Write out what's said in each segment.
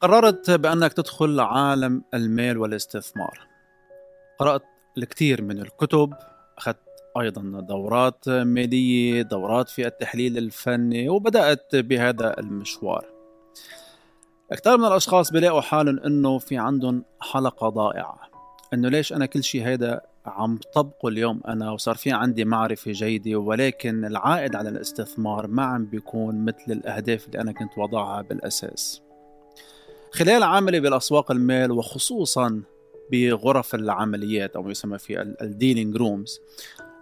قررت بأنك تدخل عالم المال والاستثمار. قرأت الكثير من الكتب أخذت أيضا دورات مالية دورات في التحليل الفني وبدأت بهذا المشوار. كثير من الأشخاص بيلاقوا حالهم أنه في عندهم حلقة ضائعة. أنه ليش أنا كل شيء هيدا عم طبقه اليوم أنا وصار في عندي معرفة جيدة ولكن العائد على الاستثمار ما عم بيكون مثل الأهداف اللي أنا كنت وضعها بالأساس. خلال عملي بالأسواق المال وخصوصا بغرف العمليات أو ما يسمى في ال dealing rooms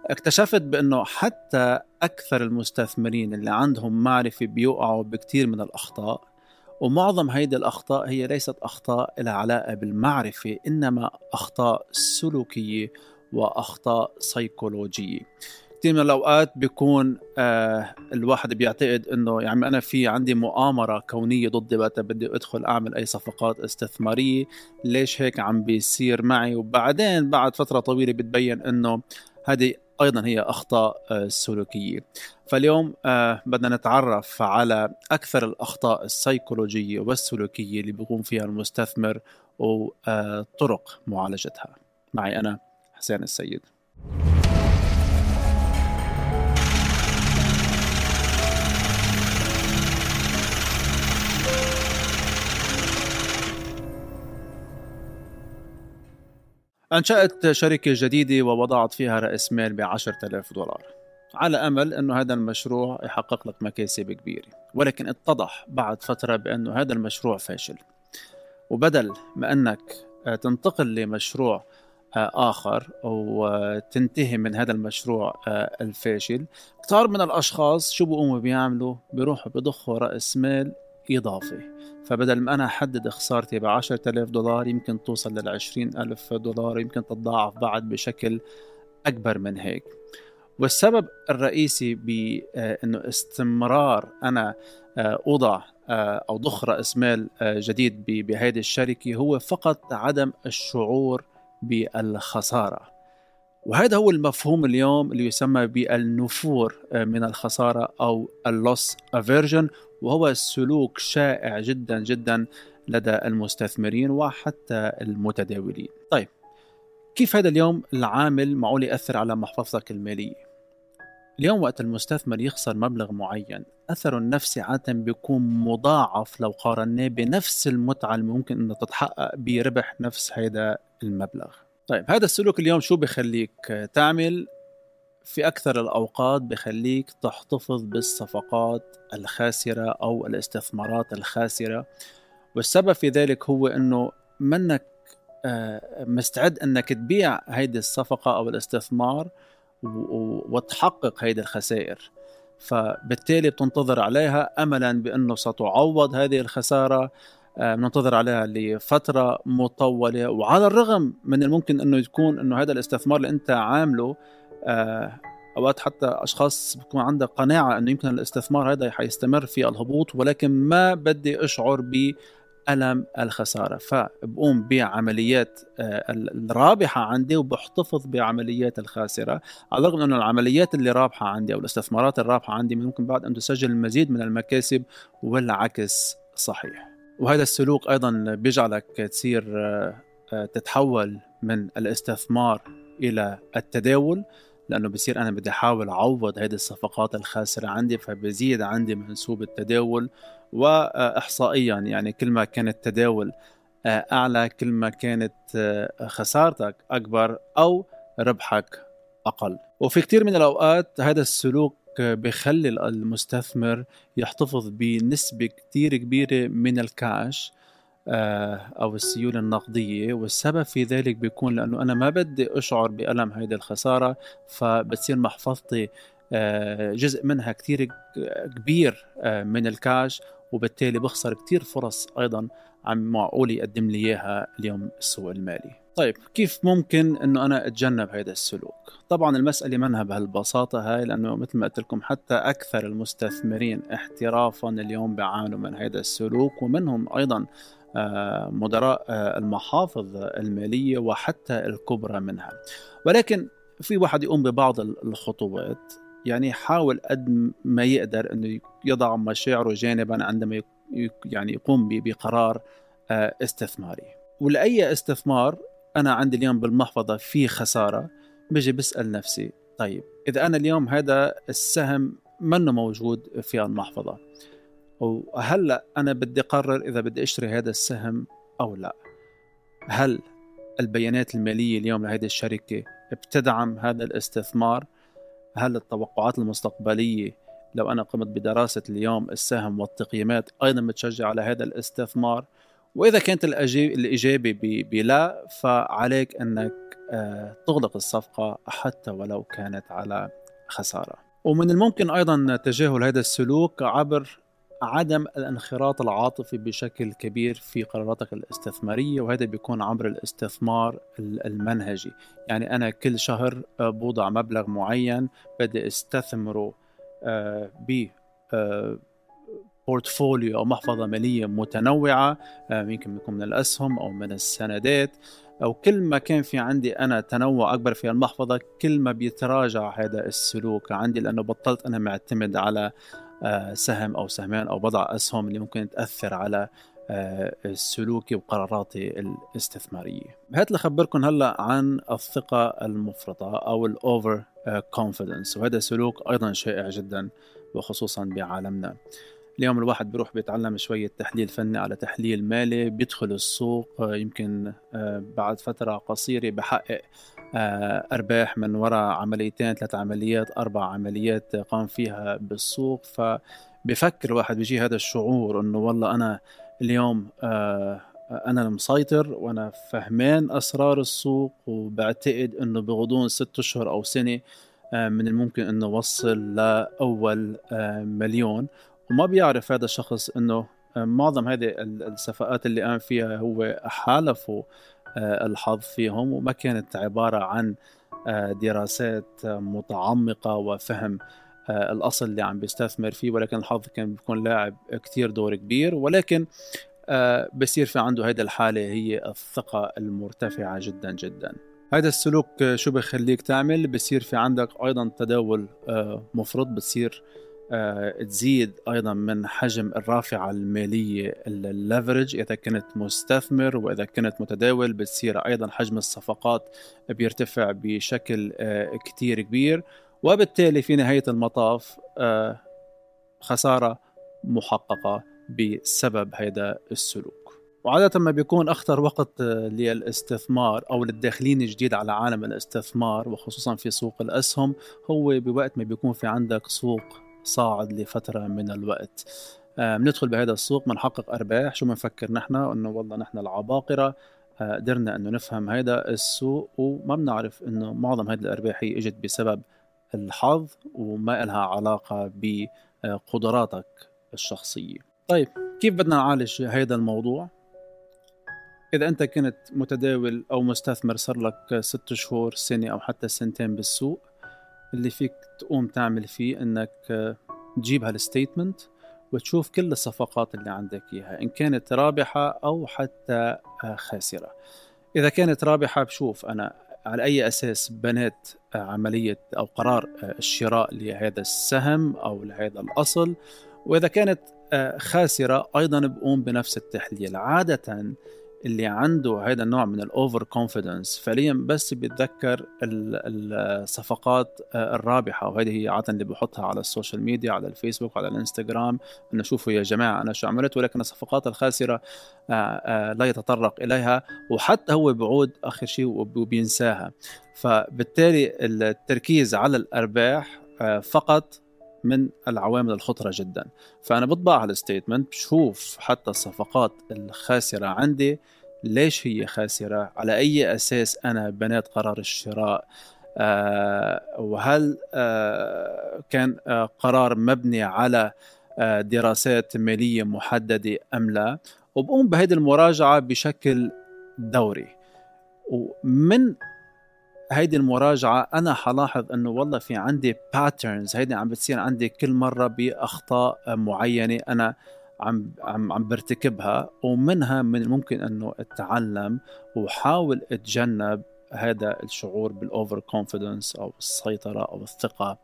اكتشفت بأنه حتى أكثر المستثمرين اللي عندهم معرفة بيوقعوا بكثير من الأخطاء ومعظم هيدي الأخطاء هي ليست أخطاء لها علاقة بالمعرفة إنما أخطاء سلوكية وأخطاء سيكولوجية كثير من الأوقات بيكون آه الواحد بيعتقد إنه يعني أنا في عندي مؤامرة كونية ضدي وقت بدي أدخل أعمل أي صفقات استثمارية. ليش هيك؟ عم بيصير معي. وبعدين بعد فترة طويلة بتبين إنه هذه أيضا هي أخطاء آه سلوكية. فاليوم آه بدنا نتعرف على أكثر الأخطاء السيكولوجية والسلوكية اللي بيقوم فيها المستثمر وطرق معالجتها. معي أنا حسين السيد. أنشأت شركة جديدة ووضعت فيها رأس مال ب آلاف دولار. على أمل أنه هذا المشروع يحقق لك مكاسب كبيرة. ولكن اتضح بعد فترة بأنه هذا المشروع فاشل. وبدل ما أنك تنتقل لمشروع آخر أو تنتهي من هذا المشروع الفاشل كتار من الأشخاص شو بيقوموا بيعملوا؟ بيروحوا بيضخوا رأس مال إضافي. فبدل ما أنا أحدد خسارتي ب آلاف دولار يمكن توصل لل ألف دولار يمكن تتضاعف بعد بشكل أكبر من هيك. والسبب الرئيسي بأنه استمرار أنا أوضع أو ضخ رأس مال جديد بهذه الشركة هو فقط عدم الشعور بالخسارة. وهذا هو المفهوم اليوم اللي يسمى بالنفور من الخسارة أو اللوس افيرجن وهو سلوك شائع جدا جدا لدى المستثمرين وحتى المتداولين. طيب كيف هذا اليوم العامل معقول يأثر على محفظتك المالية؟ اليوم وقت المستثمر يخسر مبلغ معين أثره النفسي عادة بيكون مضاعف لو قارناه بنفس المتعة اللي ممكن أنه تتحقق بربح نفس هذا المبلغ. طيب هذا السلوك اليوم شو بخليك تعمل؟ في أكثر الأوقات بخليك تحتفظ بالصفقات الخاسرة أو الاستثمارات الخاسرة والسبب في ذلك هو أنه منك آه، مستعد أنك تبيع هيدي الصفقة أو الاستثمار وتحقق هيدي الخسائر. فبالتالي بتنتظر عليها أملا بأنه ستعوض هذه الخسارة آه، بننتظر عليها لفترة مطولة. وعلى الرغم من الممكن أنه يكون أنه هذا الاستثمار اللي أنت عامله آه، أوقات حتى أشخاص بكون عندها قناعة إنه يمكن الاستثمار هذا حيستمر في الهبوط ولكن ما بدي أشعر ب ألم الخسارة. فبقوم بعمليات آه، الرابحة عندي وبحتفظ بعمليات الخاسرة. على الرغم أنه العمليات اللي رابحة عندي أو الاستثمارات الرابحة عندي ممكن بعد أن تسجل المزيد من المكاسب والعكس صحيح. وهذا السلوك أيضا بيجعلك تصير آه، تتحول من الاستثمار إلى التداول لأنه بصير أنا بدي أحاول أعوض هيدي الصفقات الخاسرة عندي فبزيد عندي منسوب التداول واحصائيا يعني كل ما كان التداول آه، أعلى كل ما كانت آه، خسارتك أكبر أو ربحك أقل. وفي كثير من الأوقات هذا السلوك بخلي المستثمر يحتفظ بنسبة كتير كبيرة من الكاش آه، أو السيولة النقدية. والسبب في ذلك بيكون لأنه أنا ما بدي أشعر بألم هيدي الخسارة فبتصير محفظتي آه، جزء منها كتير كبير آه، من الكاش. وبالتالي بخسر كتير فرص أيضا عم معقول يقدم لي إياها اليوم السوق المالي. طيب كيف ممكن إنه أنا أتجنب هذا السلوك؟ طبعا المسألة منها بهالبساطة هاي لأنه مثل ما قلت لكم حتى أكثر المستثمرين احترافا اليوم بيعانوا من هذا السلوك ومنهم أيضا آه، مدراء آه، المحافظ المالية وحتى الكبرى منها. ولكن في واحد يقوم ببعض الخطوات يعني يحاول قد ما يقدر إنه يضع مشاعره جانبا عندما يعني يقوم بقرار آه، استثماري. ولأي استثمار أنا عندي اليوم بالمحفظة في خسارة. بجي بسأل نفسي طيب إذا أنا اليوم هذا السهم منه موجود في المحفظة؟ وهلا أنا بدي أقرر إذا بدي أشتري هذا السهم أو لا؟ هل البيانات المالية اليوم لهذه الشركة بتدعم هذا الاستثمار؟ هل التوقعات المستقبلية لو أنا قمت بدراسة اليوم السهم والتقييمات أيضا بتشجع على هذا الاستثمار؟ وإذا كانت الإجابة بلا فعليك أنك آه، تغلق الصفقة حتى ولو كانت على خسارة. ومن الممكن أيضا تجاهل هذا السلوك عبر عدم الانخراط العاطفي بشكل كبير في قراراتك الاستثمارية وهذا بيكون عبر الاستثمار المنهجي. يعني أنا كل شهر آه، بوضع مبلغ معين بدي أستثمره آه، ب بورتفوليو أو محفظة مالية متنوعة يمكن يكون من الأسهم أو من السندات أو كل ما كان في عندي أنا تنوع أكبر في المحفظة كل ما بيتراجع هذا السلوك عندي لأنه بطلت أنا معتمد على آه، سهم أو سهمين أو بضع أسهم اللي ممكن تأثر على آه، سلوكي وقراراتي الاستثمارية. هلأ بخبركم هلأ عن الثقة المفرطة أو ال overconfidence وهذا سلوك أيضا شائع جدا وخصوصا بعالمنا. اليوم الواحد بيروح بيتعلم شوية تحليل فني على تحليل مالي بيدخل السوق آه، يمكن آه، بعد فترة قصيرة بحقق آه، أرباح من وراء عمليتين ثلاث عمليات أربع عمليات قام فيها بالسوق. فبفكر الواحد بيجي هذا الشعور إنه والله أنا اليوم أنا المسيطر وأنا فهمان أسرار السوق وبعتقد إنه بغضون ست أشهر أو سنة من الممكن إنه وصل لأول مليون. وما بيعرف هذا الشخص إنه آه، معظم هذه الصفقات اللي قام فيها هو حالفوا آه، الحظ فيهم وما كانت عبارة عن آه، دراسات متعمقة وفهم الأصل اللي عم بيستثمر فيه ولكن الحظ كان بيكون لاعب كتير دور كبير. ولكن بصير في عنده هيدي الحالة هي الثقة المرتفعة جدا جدا. هذا السلوك شو بخليك تعمل؟ بصير في عندك أيضا تداول مفرط بتصير تزيد أيضا من حجم الرافعة المالية. الليفرج إذا كنت مستثمر وإذا كنت متداول بتصير أيضا حجم الصفقات بيرتفع بشكل آه، كتير كبير. وبالتالي في نهاية المطاف آه، خسارة محققة بسبب هذا السلوك. وعادة ما بيكون أخطر وقت للاستثمار أو للداخلين جديد على عالم الاستثمار وخصوصا في سوق الأسهم هو بوقت ما بيكون في عندك سوق صاعد لفترة من الوقت. آه، بندخل بهذا السوق بنحقق أرباح. شو بنفكر نحن؟ إنه والله نحن العباقرة آه، قدرنا إنه نفهم هذا السوق وما بنعرف إنه معظم هذه الأرباح هي إجت بسبب الحظ وما لها علاقة بقدراتك الشخصية. طيب كيف بدنا نعالج هذا الموضوع؟ إذا أنت كنت متداول أو مستثمر صار لك ست شهور سنة أو حتى سنتين بالسوق اللي فيك تقوم تعمل فيه إنك آه، تجيب هالستيتمنت وتشوف كل الصفقات اللي عندك إياها إن كانت رابحة أو حتى آه، خاسرة. إذا كانت رابحة بشوف أنا على أي أساس بنيت آه، عملية أو قرار الشراء لهذا السهم أو لهذا الأصل. وإذا كانت خاسرة أيضا بقوم بنفس التحليل. عادة اللي عنده هذا النوع من ال overconfidence فعليا بس بيتذكر الصفقات آه، الرابحة وهذه هي عادة اللي بحطها على ال social media على الفيسبوك على الإنستغرام إنه شوفوا يا جماعة أنا شو عملت ولكن الصفقات الخاسرة آه، آه، لا يتطرق إليها وحتى هو بعود آخر شيء وبينساها. فبالتالي التركيز على الأرباح فقط من العوامل الخطرة جدا. فأنا بطبع على الستيتمنت بشوف حتى الصفقات الخاسرة عندي ليش هي خاسرة؟ على أي أساس أنا بنيت قرار الشراء؟ آه وهل آه كان آه قرار مبني على آه دراسات مالية محددة أم لا؟ وبقوم بهذه المراجعة بشكل دوري. ومن هيدي المراجعة أنا حلاحظ إنه والله في عندي patterns هيدي عم بتصير عندي كل مرة بأخطاء معينة. أنا عم عم عم برتكبها ومنها من الممكن إنه أتعلم وحاول أتجنب هذا الشعور بال overconfidence أو السيطرة أو الثقة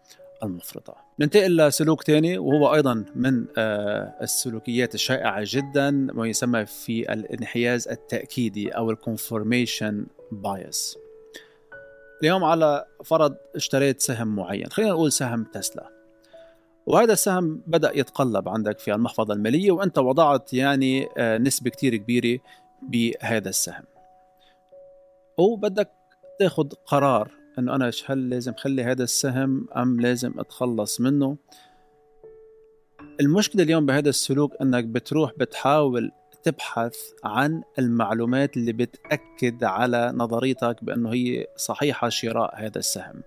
المفرطة. ننتقل لسلوك ثاني وهو أيضا من آه، السلوكيات الشائعة جدا ما يسمى في الانحياز التأكيدي أو ال confirmation bias اليوم على فرض اشتريت سهم معين خلينا نقول سهم تسلا وهذا السهم بدأ يتقلب عندك في المحفظة المالية وأنت وضعت يعني آه، نسبة كتير كبيرة بهذا السهم. وبدك تاخذ قرار إنه أنا هل لازم خلي هذا السهم أم لازم أتخلص منه؟ المشكلة اليوم بهذا السلوك إنك بتروح بتحاول تبحث عن المعلومات اللي بتأكد على نظريتك بأنه هي صحيحة شراء هذا السهم.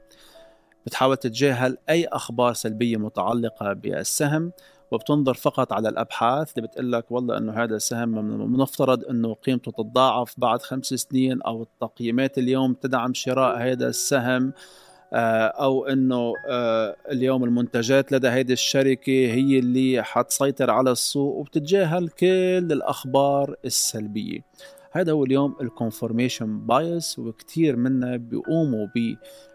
بتحاول تتجاهل أي أخبار سلبية متعلقة بالسهم وبتنظر فقط على الأبحاث اللي بتقول لك والله إنه هذا السهم من المفترض إنه قيمته تتضاعف بعد خمس سنين أو التقييمات اليوم تدعم شراء هذا السهم آه، أو إنه آه، اليوم المنتجات لدى هذه الشركة هي اللي حتسيطر على السوق وبتتجاهل كل الأخبار السلبية. هذا هو اليوم ال confirmation bias وكثير منا بيقوموا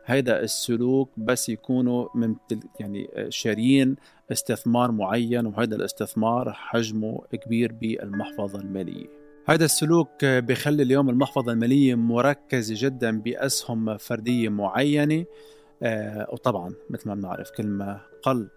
بهذا السلوك بس يكونوا ممتل يعني شاريين استثمار معين وهذا الاستثمار حجمه كبير بالمحفظة المالية. هذا السلوك بيخلي اليوم المحفظة المالية مركزة جدا بأسهم فردية معينة. آه، وطبعا مثل ما بنعرف كل ما قل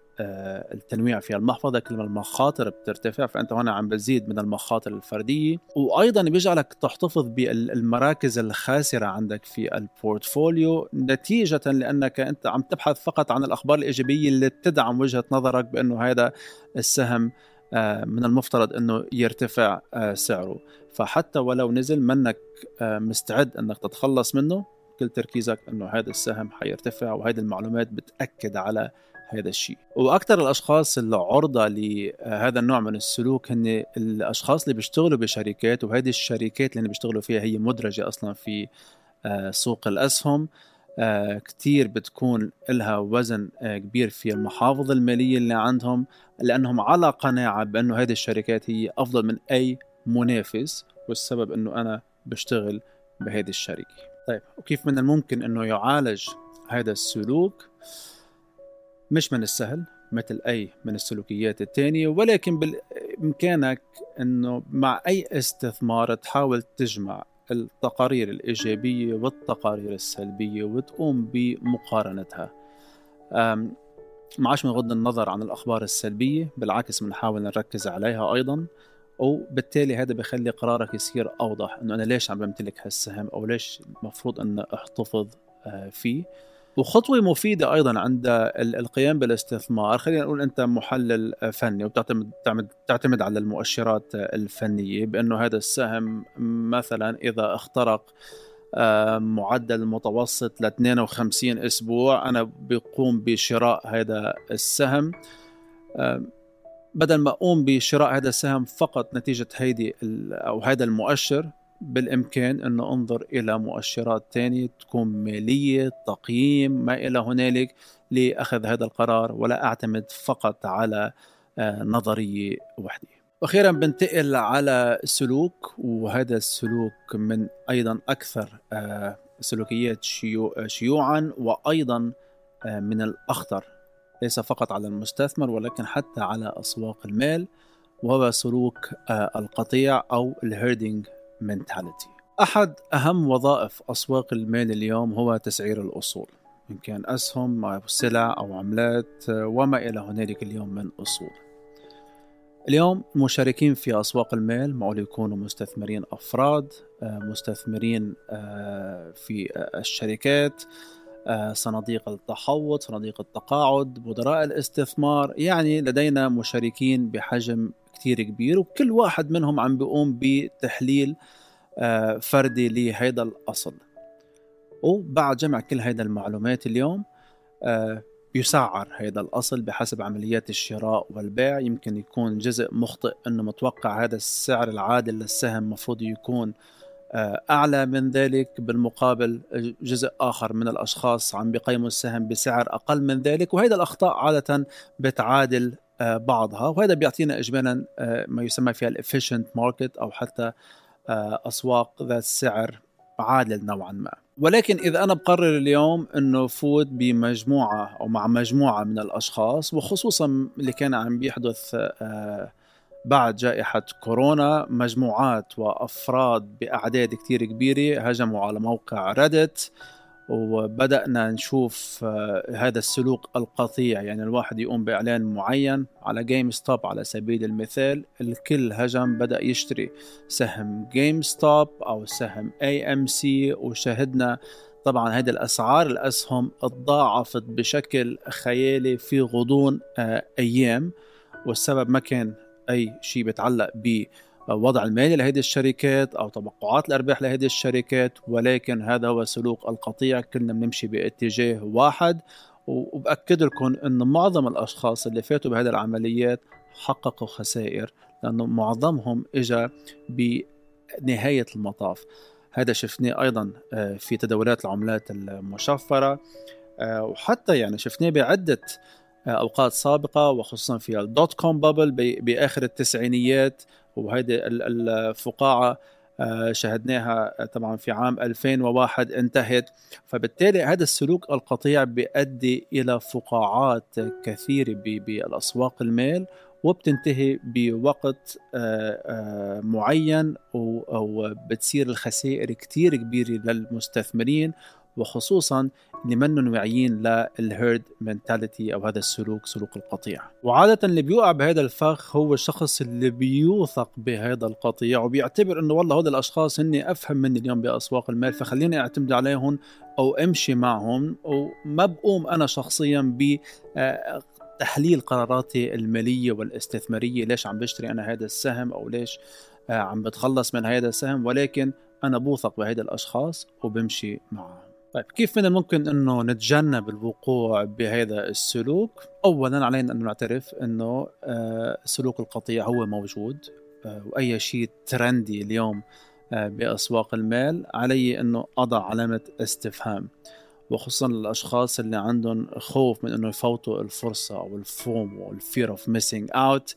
التنويع في المحفظة كل ما المخاطر بترتفع فأنت هنا عم بتزيد من المخاطر الفردية. وأيضا بيجعلك تحتفظ بالمراكز الخاسرة عندك في البورتفوليو نتيجة لأنك أنت عم تبحث فقط عن الأخبار الإيجابية اللي بتدعم وجهة نظرك بأنه هذا السهم آه، من المفترض أنه يرتفع آه، سعره. فحتى ولو نزل منك مستعد أنك تتخلص منه كل تركيزك أنه هذا السهم حيرتفع وهذه المعلومات بتأكد على هذا الشيء. وأكثر الأشخاص اللي عرضة لهذا النوع من السلوك هن الأشخاص اللي بيشتغلوا بشركات وهذه الشركات اللي بيشتغلوا فيها هي مدرجة أصلا في آه، سوق الأسهم. آه، كتير بتكون لها وزن آه، كبير في المحافظ المالية اللي عندهم لأنهم على قناعة بأنه هذه الشركات هي أفضل من أي منافس والسبب أنه أنا بشتغل بهذه الشركة. طيب وكيف من الممكن أنه يعالج هذا السلوك؟ مش من السهل مثل أي من السلوكيات التانية ولكن بإمكانك أنه مع أي استثمار تحاول تجمع التقارير الإيجابية والتقارير السلبية وتقوم بمقارنتها. معاش بنغض النظر عن الأخبار السلبية بالعكس بنحاول نركز عليها أيضا وبالتالي هذا بخلي قرارك يصير أوضح أنه أنا ليش عم بمتلك هالسهم أو ليش المفروض أن أحتفظ آه، فيه. وخطوة مفيدة أيضا عند القيام بالاستثمار. خلينا نقول أنت محلل فني وبتعتمد تعتمد على المؤشرات الفنية بأنه هذا السهم مثلا إذا اخترق آه، معدل متوسط ل 52 أسبوع أنا بقوم بشراء هذا السهم. آه، بدل ما أقوم بشراء هذا السهم فقط نتيجة هيدي أو هذا المؤشر بالإمكان أن أنظر إلى مؤشرات تانية تكون مالية تقييم ما إلى هنالك لأخذ هذا القرار ولا أعتمد فقط على آه، نظرية وحدة. وأخيرا بنتقل على السلوك وهذا السلوك من أيضا أكثر آه، سلوكيات شيوعا وأيضا آه، من الأخطر. ليس فقط على المستثمر ولكن حتى على أسواق المال وهو سلوك القطيع أو الهيردنج mentality. أحد أهم وظائف أسواق المال اليوم هو تسعير الأصول إن كان أسهم أو سلع أو عملات وما إلى هنالك اليوم من أصول. اليوم المشاركين في أسواق المال معقول يكونوا مستثمرين أفراد مستثمرين آه، في الشركات آه، صناديق التحوط صناديق التقاعد مدراء الاستثمار يعني لدينا مشاركين بحجم كتير كبير وكل واحد منهم عم بيقوم بتحليل آه، فردي لهيدا الأصل. وبعد جمع كل هيدا المعلومات اليوم آه، يسعر هذا الأصل بحسب عمليات الشراء والبيع. يمكن يكون جزء مخطئ أنه متوقع هذا السعر العادل للسهم مفروض يكون آه، أعلى من ذلك بالمقابل جزء آخر من الأشخاص عم بيقيموا السهم بسعر أقل من ذلك وهذا الأخطاء عادة بتعادل بعضها وهذا بيعطينا إجمالا ما يسمى فيها ال efficient market أو حتى أسواق ذات سعر عادل نوعا ما. ولكن إذا أنا بقرر اليوم إنه فوت بمجموعة أو مع مجموعة من الأشخاص وخصوصا اللي كان عم بيحدث آه، بعد جائحة كورونا مجموعات وأفراد بأعداد كتير كبيرة هجموا على موقع Reddit وبدأنا نشوف آه، هذا السلوك القطيع. يعني الواحد يقوم بإعلان معين على GameStop على سبيل المثال الكل هجم بدأ يشتري سهم GameStop أو سهم AMC وشاهدنا طبعا هذه الأسعار الأسهم تضاعفت بشكل خيالي في غضون آه، أيام. والسبب ما كان أي شيء بيتعلق ب وضع المالي لهذه الشركات أو توقعات الأرباح لهذه الشركات ولكن هذا هو سلوك القطيع كلنا بنمشي باتجاه واحد. وبأكد لكم انه معظم الأشخاص اللي فاتوا بهذه العمليات حققوا خسائر لأنه معظمهم اجى بنهاية المطاف. هذا شفناه أيضا آه، في تداولات العملات المشفرة آه، وحتى يعني شفناه بعدة أوقات سابقة وخصوصا في الدوت كوم بابل بآخر التسعينيات. وهيدي الفقاعة آه، شهدناها طبعا في عام 2001 انتهت. فبالتالي هذا السلوك القطيع بيؤدي إلى فقاعات كثيرة بالأسواق المال وبتنتهي بوقت آه، معين وبتصير الخسائر كتير كبيرة للمستثمرين. وخصوصا اللي منهم واعيين للهيرد منتاليتي أو هذا السلوك سلوك القطيع. وعادة اللي بيوقع بهذا الفخ هو الشخص اللي بيوثق بهذا القطيع وبيعتبر إنه والله هذول الأشخاص هن أفهم مني اليوم بأسواق المال فخليني أعتمد عليهم أو أمشي معهم وما بقوم أنا شخصيا ب آه، تحليل قراراتي المالية والاستثمارية ليش عم بشتري أنا هذا السهم أو ليش آه، عم بتخلص من هذا السهم ولكن أنا بوثق بهيدا الأشخاص وبمشي معهم. طيب كيف من الممكن إنه نتجنب الوقوع بهذا السلوك؟ اولا علينا انه نعترف إنه آه، سلوك القطيع هو موجود آه، وأي شيء trendy اليوم آه، بأسواق المال علي إنه أضع علامة استفهام وخصوصا الاشخاص اللي عندهم خوف من إنه يفوتوا الفرصة أو ال FOMO وال fear of missing out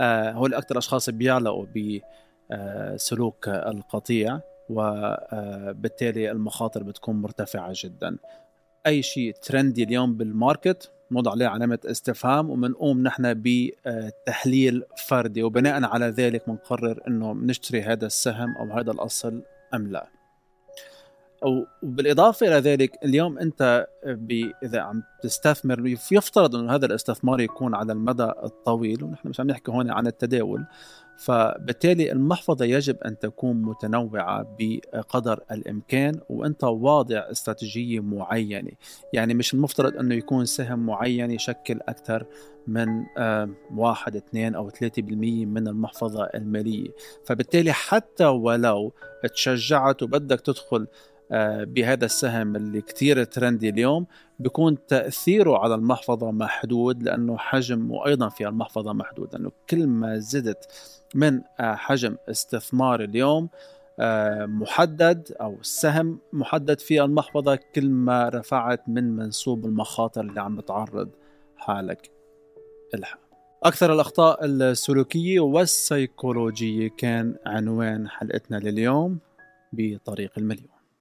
هول أكثر أشخاص بيعلقوا بسلوك القطيع وبالتالي المخاطر بتكون مرتفعة جدا أي شيء ترندي اليوم بالماركت نوضع عليه علامة استفهام وبنقوم نحن بتحليل فردي وبناء على ذلك بنقرر إنه بنشتري هذا السهم أو هذا الأصل أم لا. وبالاضافه إلى ذلك اليوم أنت إذا عم تستثمر يفترض إنه هذا الاستثمار يكون على المدى الطويل ونحن مش عم نحكي هون عن التداول فبالتالي المحفظة يجب أن تكون متنوعة بقدر الإمكان وأنت واضع استراتيجية معينة. يعني مش المفترض أنه يكون سهم معين يشكل أكثر من آه، واحد اثنين أو ثلاثة بالمية من المحفظة المالية. فبالتالي حتى ولو تشجعت وبدك تدخل بهذا السهم اللي كتير ترندي اليوم بيكون تأثيره على المحفظة محدود لأنه حجم وأيضا في المحفظة محدود لأنه كل ما زدت من آه، حجم استثمار اليوم آه، محدد أو السهم محدد في المحفظة كل ما رفعت من منسوب المخاطر اللي عم بتعرض حالك إلها. أكثر الأخطاء السلوكية والسيكولوجية كان عنوان حلقتنا لليوم بطريق المليون.